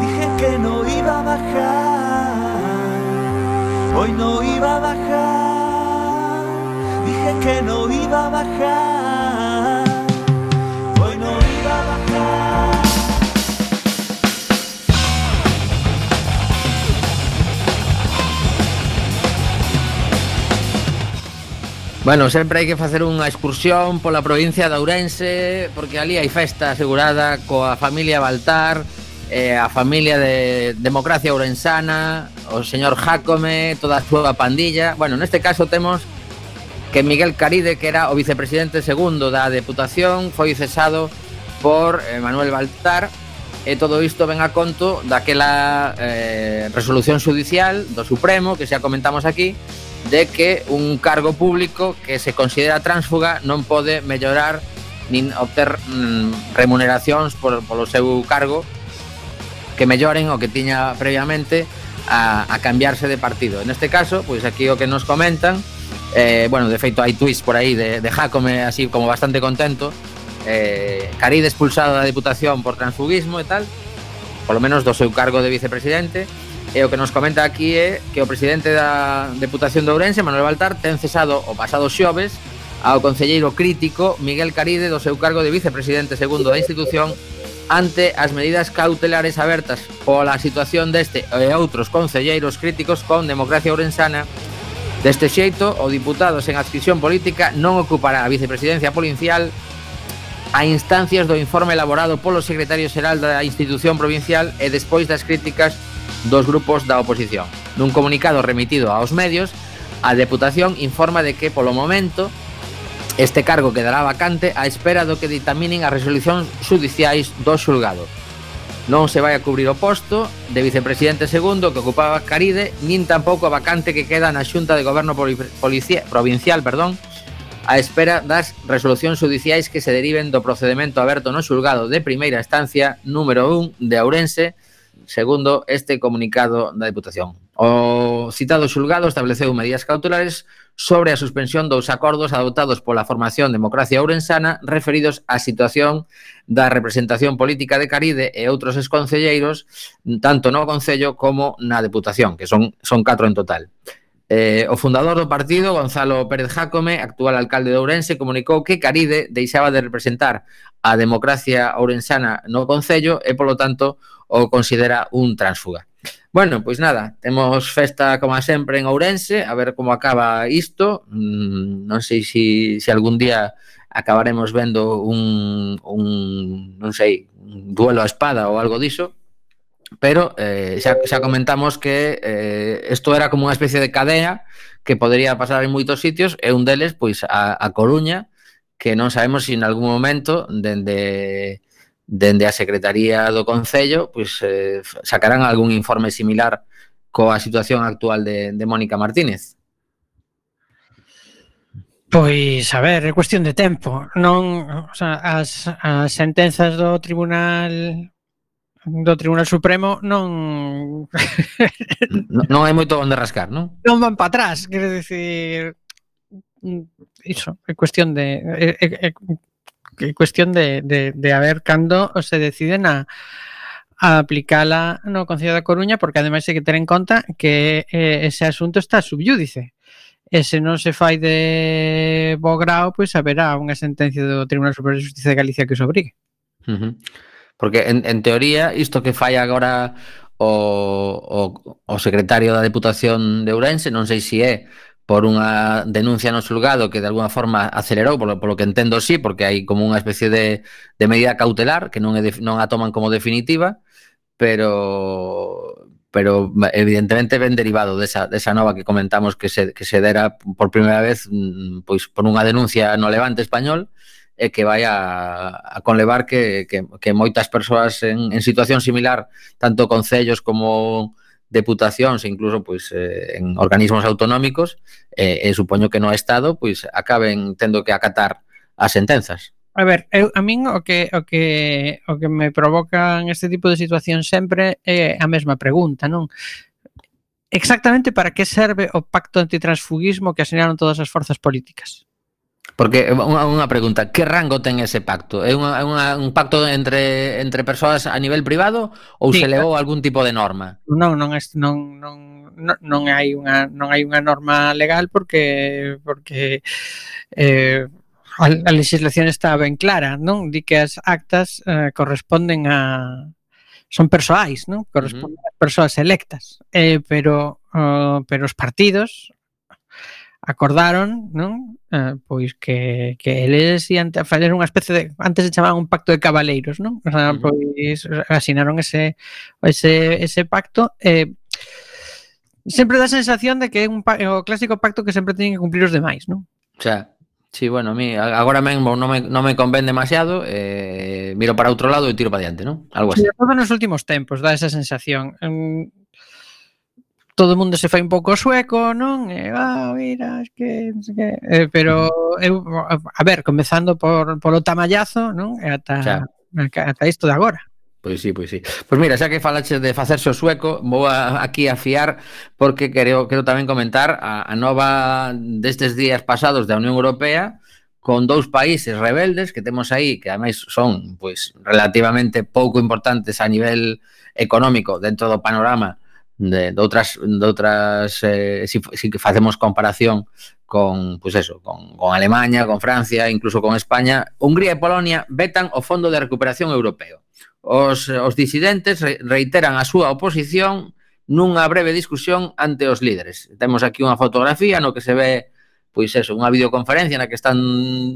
dije que no iba a bajar. Hoy no iba a bajar, dije que no iba a bajar. Bueno, sempre hai que facer unha excursión pola provincia de Ourense porque ali hai festa asegurada coa familia Baltar eh, a familia de Democracia Ourensana, o señor Jacome, toda a súa pandilla. Bueno, neste caso temos que Miguel Caride, que era o vicepresidente segundo da Deputación, foi cesado por eh, Manuel Baltar e todo isto ven a conto daquela eh, resolución judicial do Supremo que xa comentamos aquí de que un cargo público que se considera tránsfuga non pode mellorar nin obter mm, remuneracións por, polo seu cargo que melloren o que tiña previamente a, a cambiarse de partido. En este caso, pois aquí o que nos comentan, eh, bueno, de feito hai tweets por aí de, de Jacome así como bastante contento, eh, Caride expulsado da Diputación por transfugismo e tal, polo menos do seu cargo de vicepresidente, E o que nos comenta aquí é que o presidente da Deputación de Ourense, Manuel Baltar, ten cesado o pasado xoves ao concelleiro crítico Miguel Caride do seu cargo de vicepresidente segundo da institución ante as medidas cautelares abertas pola situación deste e outros concelleiros críticos con democracia ourensana. Deste xeito, o diputado sen adscripción política non ocupará a vicepresidencia provincial a instancias do informe elaborado polo secretario xeral da institución provincial e despois das críticas dos grupos da oposición. Nun comunicado remitido aos medios, a Deputación informa de que polo momento este cargo quedará vacante á espera do que ditaminen as resolucións judiciais do xulgado. Non se vai a cubrir o posto de vicepresidente segundo que ocupaba Caride, nin tampouco a vacante que queda na Xunta de Goberno Policía, Provincial, perdón, a espera das resolucións judiciais que se deriven do procedimento aberto no xulgado de primeira estancia número 1 de Ourense, segundo este comunicado da Deputación. O citado xulgado estableceu medidas cautelares sobre a suspensión dos acordos adoptados pola formación Democracia Ourensana referidos á situación da representación política de Caride e outros exconcelleiros tanto no Concello como na Deputación, que son, son catro en total. Eh, o fundador do partido, Gonzalo Pérez Jácome, actual alcalde de Ourense, comunicou que Caride deixaba de representar a democracia ourensana no Concello e, polo tanto, o considera un transfuga. Bueno, pois nada, temos festa como sempre en Ourense, a ver como acaba isto, mm, non sei se si, si algún día acabaremos vendo un, un non sei, un duelo a espada ou algo diso, pero eh, xa, xa comentamos que eh, isto era como unha especie de cadea que podría pasar en moitos sitios e un deles pois a, a Coruña que non sabemos se si en algún momento dende dende a Secretaría do Concello pois, eh, sacarán algún informe similar coa situación actual de, de Mónica Martínez? Pois, a ver, é cuestión de tempo. Non, o sea, as, as sentenzas do Tribunal do Tribunal Supremo non non, non hai moito onde rascar, non? Non van para atrás, quero dicir, iso, é cuestión de é, é, é que cuestión de, de, de a ver cando se deciden a, a aplicala no Concello da Coruña porque ademais hai que ter en conta que eh, ese asunto está subyúdice e se non se fai de bo grau pois haberá unha sentencia do Tribunal Superior de Justicia de Galicia que os obrigue uh -huh. porque en, en teoría isto que fai agora o, o, o secretario da Deputación de Ourense non sei se é por unha denuncia no xulgado que de alguna forma acelerou, polo, polo que entendo sí, porque hai como unha especie de, de medida cautelar que non, é de, non a toman como definitiva, pero pero evidentemente ben derivado desa, desa nova que comentamos que se, que se dera por primeira vez mm, pois por unha denuncia no levante español e que vai a, a conlevar que, que, que moitas persoas en, en situación similar, tanto concellos como deputacións e incluso pois eh, en organismos autonómicos eh, e supoño que no Estado pois acaben tendo que acatar as sentenzas. A ver, eu a min o que o que o que me provocan este tipo de situación sempre é a mesma pregunta, non? Exactamente para que serve o pacto antitransfugismo que asinaron todas as forzas políticas? Porque eh, unha, unha pregunta, que rango ten ese pacto? É unha, unha, un pacto entre entre persoas a nivel privado ou sí, se levou algún tipo de norma? Non, non es non non non hai unha non hai unha norma legal porque porque eh a legislación está ben clara, non? Di que as actas eh, corresponden a son persoais, non? Corresponden uh -huh. a persoas electas. Eh, pero uh, pero os partidos acordaron, non? Eh, pois que, que eles ian a fazer unha especie de antes se chamaban un pacto de cabaleiros, non? O sea, pois asinaron ese ese ese pacto eh sempre dá a sensación de que é un o clásico pacto que sempre teñen que cumplir os demais, non? O sea, Sí, bueno, a mí agora mesmo non me, non me convén demasiado, eh, miro para outro lado e tiro para diante, non? Algo así. Sobre todo nos últimos tempos dá esa sensación. Um, todo o mundo se fai un pouco sueco, non? E, eh, ah, mira, es que, es que... Eh, pero eu, a ver, comezando por, polo tamallazo, non? E ata, xa. ata isto de agora. Pois sí, pois sí. Pois mira, xa que falaches de facerse o sueco, vou a, aquí a fiar porque quero, quero tamén comentar a, a nova destes días pasados da Unión Europea con dous países rebeldes que temos aí, que ademais son pois relativamente pouco importantes a nivel económico dentro do panorama de, de outras de outras eh, si, si facemos comparación con, pues eso, con, con Alemania, con Francia, incluso con España, Hungría e Polonia vetan o Fondo de Recuperación Europeo. Os, os disidentes reiteran a súa oposición nunha breve discusión ante os líderes. Temos aquí unha fotografía no que se ve pois eso, unha videoconferencia na que están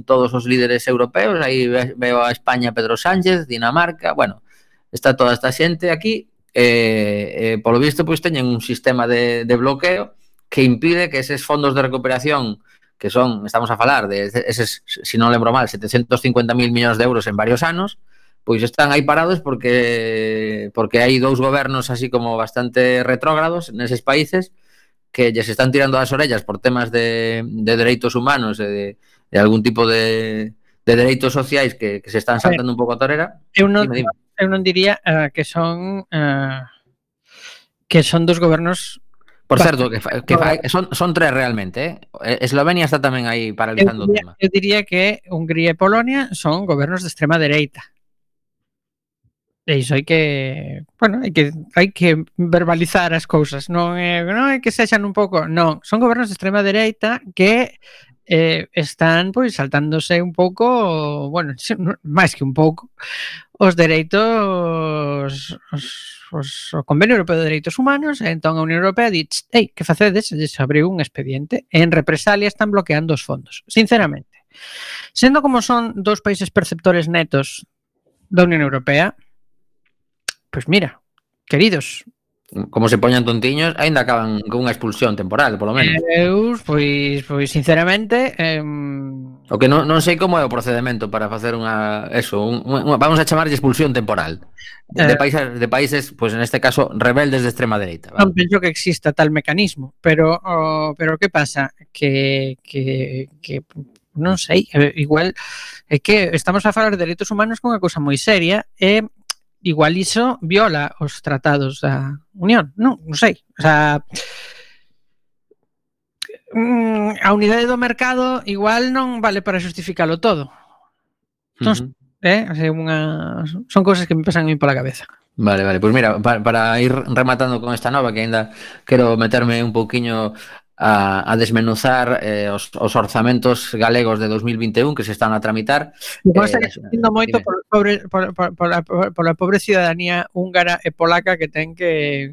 todos os líderes europeos, aí veo a España Pedro Sánchez, Dinamarca, bueno, está toda esta xente aquí eh, eh, polo visto, pois teñen un sistema de, de bloqueo que impide que eses fondos de recuperación que son, estamos a falar de eses, se si non lembro mal, 750.000 millóns de euros en varios anos, pois están aí parados porque porque hai dous gobernos así como bastante retrógrados neses países que lles están tirando as orellas por temas de, de dereitos humanos e de, de algún tipo de, de dereitos sociais que, que se están saltando un pouco a torera. Eu non, eu non diría uh, que son uh, que son dos gobernos Por certo, que, que fa, son, son tres realmente, eh. eh? Eslovenia está tamén aí paralizando diría, o tema. Eu diría que Hungría e Polonia son gobernos de extrema dereita. E iso hai que, bueno, hai que hai que verbalizar as cousas, non é, non é que sexan un pouco, non, son gobernos de extrema dereita que eh, están pois saltándose un pouco, bueno, máis que un pouco, os dereitos os, os, o Convenio Europeo de Dereitos Humanos, e entón a Unión Europea dix, ei, que facedes? Lles abriu un expediente, en represalia están bloqueando os fondos, sinceramente. Sendo como son dous países perceptores netos da Unión Europea, pois mira, queridos, como se poñan tontiños, aínda acaban con unha expulsión temporal, polo menos. Eu, pois, pois sinceramente, eh... o que non, non sei como é o procedemento para facer unha eso, un, unha, vamos a chamarlle expulsión temporal de, eh... de países de países, pois en este caso rebeldes de extrema dereita. ¿vale? Non penso que exista tal mecanismo, pero oh, pero que pasa que que que non sei, eh, igual é que estamos a falar de dereitos humanos con unha cousa moi seria e igual iso viola os tratados da Unión, non, non sei. O sea, mm, a unidade do mercado igual non vale para xustificalo todo. Entón, uh -huh. eh, o sea, unha... son cousas que me pasan a mí pola cabeza. Vale, vale, pois pues mira, para, para ir rematando con esta nova que aínda quero meterme un pouquiño a, a desmenuzar eh, os, os orzamentos galegos de 2021 que se están a tramitar. Vos eh, sentindo moito por, pobre, por, por, por, a, por a pobre ciudadanía húngara e polaca que ten que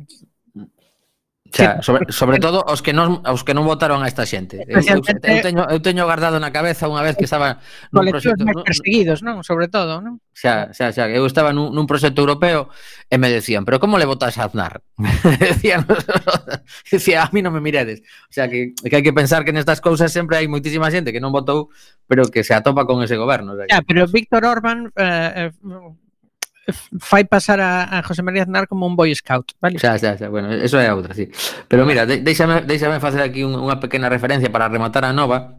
Xa, sobre, sobre todo os que non os que non votaron a esta xente. Eu, eu, teño, eu teño guardado na cabeza unha vez que estaba nun proxecto máis perseguidos, non? Sobre todo, non? Xa, xa, xa, eu estaba nun, nun proxecto europeo e me decían, "Pero como le votas a Aznar?" decían, decía, "A mí non me miredes." O sea, que que hai que pensar que nestas cousas sempre hai moitísima xente que non votou, pero que se atopa con ese goberno. O sea, xa, pero Víctor Orbán eh, eh fai pasar a, a José María Aznar como un boy scout, vale? Xa, xa, xa, bueno, eso é outra, sí. Pero mira, deixame, deixame facer aquí un, unha pequena referencia para rematar a nova.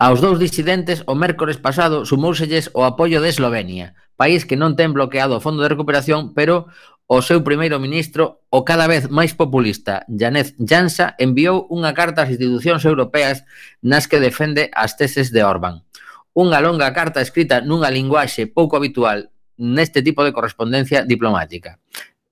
Aos dous disidentes, o mércores pasado sumouselles o apoio de Eslovenia, país que non ten bloqueado o Fondo de Recuperación, pero o seu primeiro ministro, o cada vez máis populista, Janez Jansa, enviou unha carta ás institucións europeas nas que defende as teses de Orbán. Unha longa carta escrita nunha linguaxe pouco habitual neste tipo de correspondencia diplomática.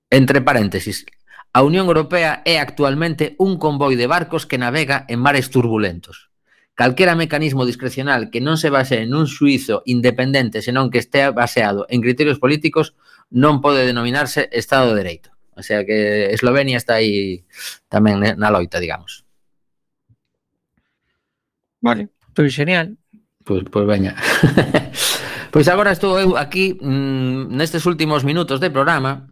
Entre paréntesis, a Unión Europea é actualmente un convoi de barcos que navega en mares turbulentos. Calquera mecanismo discrecional que non se base nun suizo independente, senón que estea baseado en criterios políticos, non pode denominarse Estado de Dereito. O sea que Eslovenia está aí tamén na loita, digamos. Vale. Pois pues, genial. Pois, pues, pois pues, veña. Pois agora estou eu aquí mmm, nestes últimos minutos de programa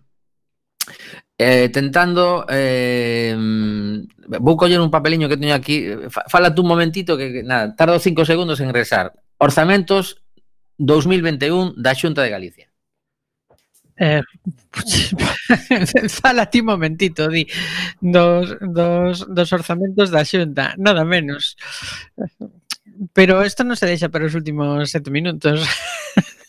eh, tentando eh, vou coller un papeliño que teño aquí. Fala tú un momentito que nada, tardo cinco segundos en regresar Orzamentos 2021 da Xunta de Galicia. Eh, fala ti momentito di. Dos, dos, dos orzamentos da xunta, nada menos. Pero isto non se deixa para os últimos sete minutos.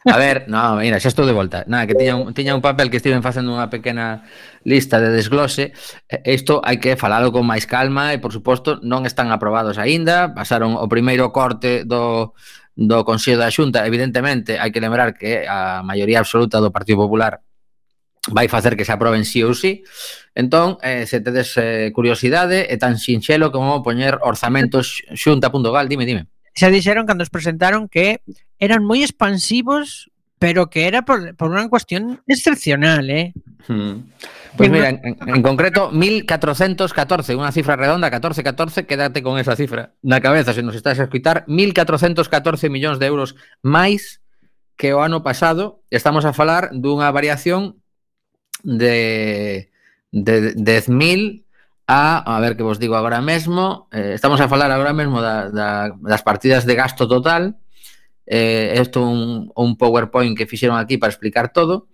A ver, no, mira, xa estou de volta. Nada, que tiña un, tiña un papel que estiven facendo unha pequena lista de desglose. Isto hai que falalo con máis calma e, por suposto, non están aprobados aínda. Pasaron o primeiro corte do, do Consello da Xunta. Evidentemente, hai que lembrar que a maioría absoluta do Partido Popular vai facer que se aproben sí ou sí. Entón, eh, se tedes eh, curiosidade, é tan sinxelo como poñer orzamentos xunta.gal, dime, dime xa dixeron cando os presentaron que eran moi expansivos pero que era por, por unha cuestión excepcional, eh? Hmm. Pues mira, en, en concreto 1414, unha cifra redonda, 1414, quédate con esa cifra na cabeza se nos estás a escutar, 1414 millóns de euros máis que o ano pasado, estamos a falar dunha variación de de 10.000 a, a ver que vos digo agora mesmo, eh, estamos a falar agora mesmo da, da, das partidas de gasto total, eh, esto un, un PowerPoint que fixeron aquí para explicar todo,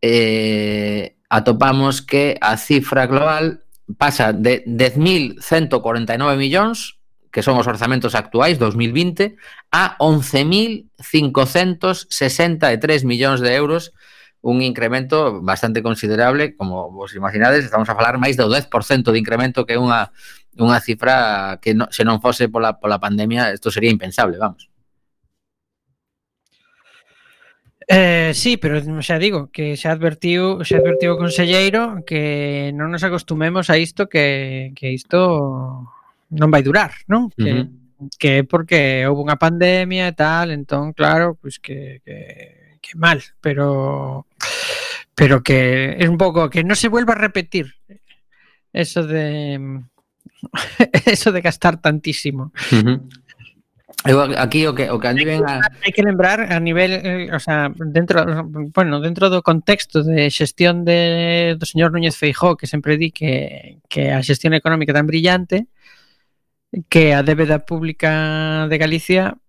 eh, atopamos que a cifra global pasa de 10.149 millóns, que son os orzamentos actuais 2020, a 11.563 millóns de euros un incremento bastante considerable, como vos imaginades, estamos a falar máis do 10% de incremento que é unha unha cifra que no, se non fose pola, pola pandemia isto sería impensable, vamos. Eh, sí, pero xa digo que xa advertiu, xa advertiu o conselleiro que non nos acostumemos a isto que, que isto non vai durar, non? Que, uh -huh. que porque houve unha pandemia e tal, entón claro, pois pues que, que, que mal, pero pero que es un poco que no se vuelva a repetir eso de eso de gastar tantísimo. Uh -huh. Aquí o que, o que ven a... Hay que lembrar a nivel, eh, o sea, dentro, bueno, dentro do contexto de xestión de, do señor Núñez Feijó, que sempre di que, que a xestión económica tan brillante, que a débeda pública de Galicia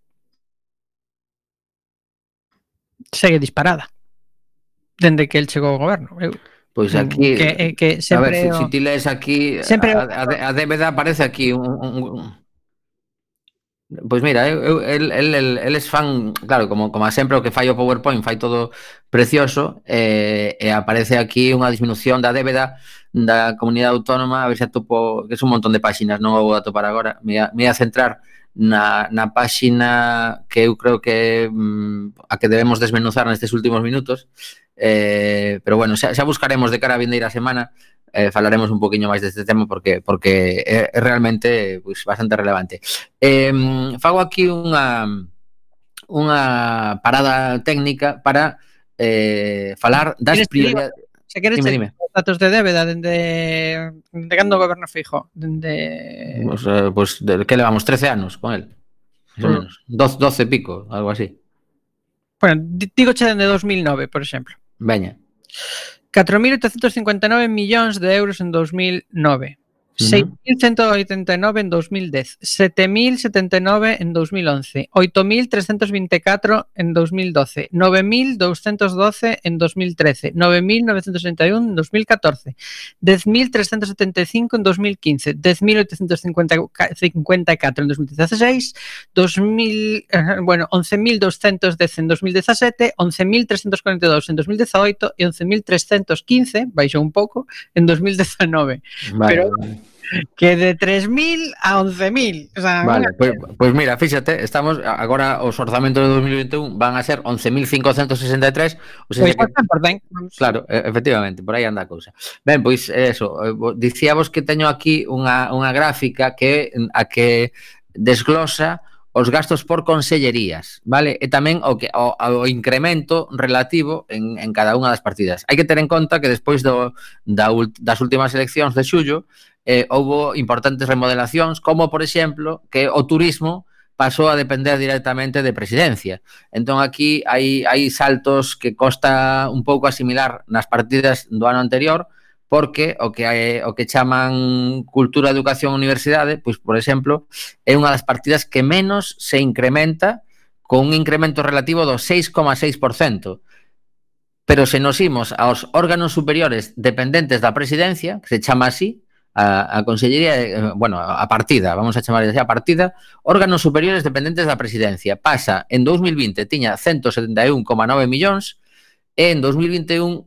segue disparada dende que el chegou ao goberno. Eu, Pois mm, aquí, que, eh, que sempre a ver, se, o... si ti lees aquí, sempre... a, a, a débeda aparece aquí un, un, un... Pois mira, eu, eu, el, el, el es fan, claro, como, como sempre o que fai o PowerPoint fai todo precioso e, eh, e aparece aquí unha disminución da débeda da comunidade autónoma, a ver se atopo, que é un montón de páxinas, non o vou atopar agora, me ia, me ia centrar na, na páxina que eu creo que mm, a que debemos desmenuzar nestes últimos minutos eh, pero bueno, xa, xa buscaremos de cara a vindeira semana eh, falaremos un poquinho máis deste tema porque porque é realmente pues, bastante relevante eh, fago aquí unha unha parada técnica para eh, falar das prioridades... Dime, dime datos de débeda dende dende cando o goberno Feijóo, dende Pois eh, pues, de, que levamos 13 anos con el. Mm. 12, 12 pico, algo así. Bueno, digo che dende 2009, por exemplo. Veña. 4.859 millóns de euros en 2009. 6.189 en 2010, 7.079 en 2011, 8.324 en 2012, 9.212 en 2013, 9.961 en 2014, 10.375 en 2015, 10.854 en 2016, 2000, bueno, 11.210 en 2017, 11.342 en 2018 e 11.315, baixou un pouco, en 2019. Vale. Pero que de 3.000 a 11.000. O sea, vale, pois pues, pues mira, fíxate, estamos agora os orzamentos de 2021 van a ser 11.563, o sea, pois pues que, por ben. Claro, efectivamente, por aí anda a cousa. Ben, pois eso, eh, dicíavos que teño aquí unha unha gráfica que a que desglosa os gastos por consellerías, vale? E tamén o que o, o incremento relativo en, en cada unha das partidas. Hai que ter en conta que despois do, da, das últimas eleccións de xullo, eh, houbo importantes remodelacións, como, por exemplo, que o turismo pasou a depender directamente de presidencia. Entón aquí hai, hai saltos que costa un pouco asimilar nas partidas do ano anterior, porque o que hai, o que chaman cultura, educación, universidade, pois por exemplo, é unha das partidas que menos se incrementa con un incremento relativo do 6,6%. Pero se nos imos aos órganos superiores dependentes da presidencia, que se chama así, a, a Consellería, eh, bueno, a partida, vamos a chamar a partida, órganos superiores dependentes da presidencia. Pasa, en 2020 tiña 171,9 millóns e en 2021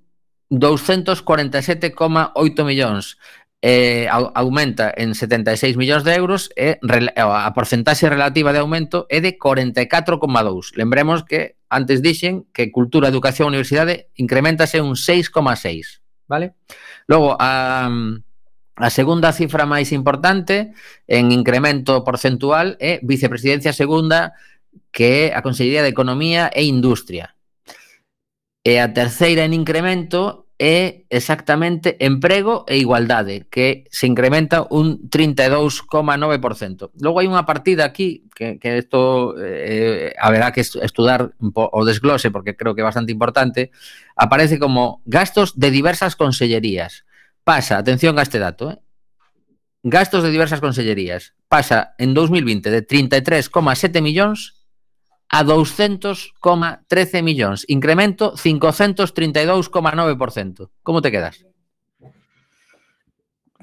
247,8 millóns. Eh, aumenta en 76 millóns de euros e a porcentaxe relativa de aumento é de 44,2. Lembremos que antes dixen que cultura, educación, universidade incrementase un 6,6, vale? Logo, a A segunda cifra máis importante en incremento porcentual é vicepresidencia segunda que é a Consellería de Economía e Industria. E a terceira en incremento é exactamente emprego e igualdade, que se incrementa un 32,9%. Logo hai unha partida aquí, que, que esto eh, haberá que estudar o desglose, porque creo que é bastante importante, aparece como gastos de diversas consellerías pasa, atención a este dato, eh? gastos de diversas consellerías, pasa en 2020 de 33,7 millóns a 200,13 millóns, incremento 532,9%. Como te quedas?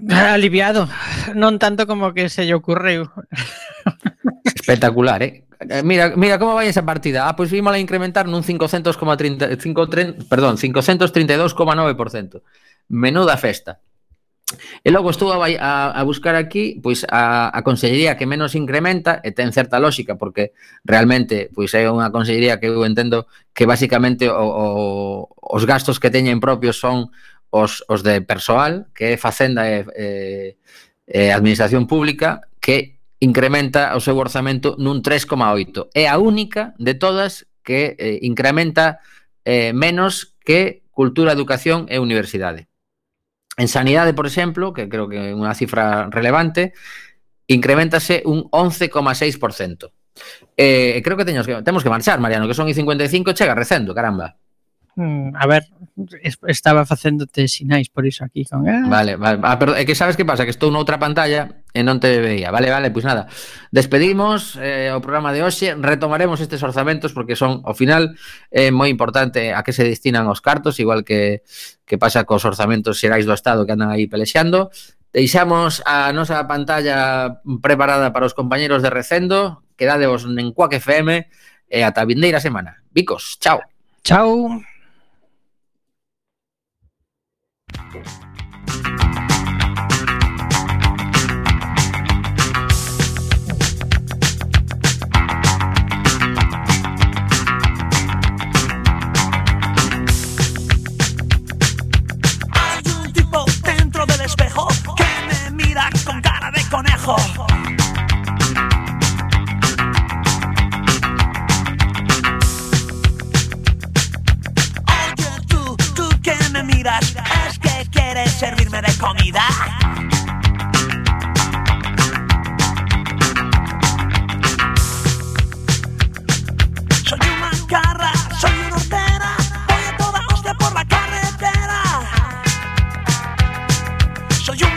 Aliviado, non tanto como que se lle ocorreu. Espectacular, eh? Eh, mira, mira como vai esa partida. Ah, pois vimos a incrementar nun 500,30 perdón, 532,9%. Menuda festa. E logo estou a, a, a buscar aquí pois a, a consellería que menos incrementa e ten certa lógica porque realmente pois é unha consellería que eu entendo que basicamente o, o, os gastos que teñen propios son os, os de persoal que é Facenda e, e, e Administración Pública que incrementa o seu orzamento nun 3,8. É a única de todas que eh, incrementa eh, menos que cultura, educación e universidade. En sanidade, por exemplo, que creo que é unha cifra relevante, incrementase un 11,6%. Eh, creo que teños que, temos que marchar, Mariano, que son i 55 chega recendo, caramba. Mm, a ver, estaba facéndote sinais por iso aquí con ah. Vale, vale. Ah, pero é que sabes que pasa, que estou noutra pantalla e non te veía. Vale, vale, pois nada. Despedimos eh, o programa de hoxe, retomaremos estes orzamentos porque son ao final eh, moi importante a que se destinan os cartos, igual que que pasa cos orzamentos xerais do Estado que andan aí pelexando. Deixamos a nosa pantalla preparada para os compañeros de Recendo. Quedadevos en Cuac FM e ata a vindeira semana. Bicos, chao. Chao. Hay un tipo dentro del espejo que me mira con cara de conejo, tú que me miras servirme de comida?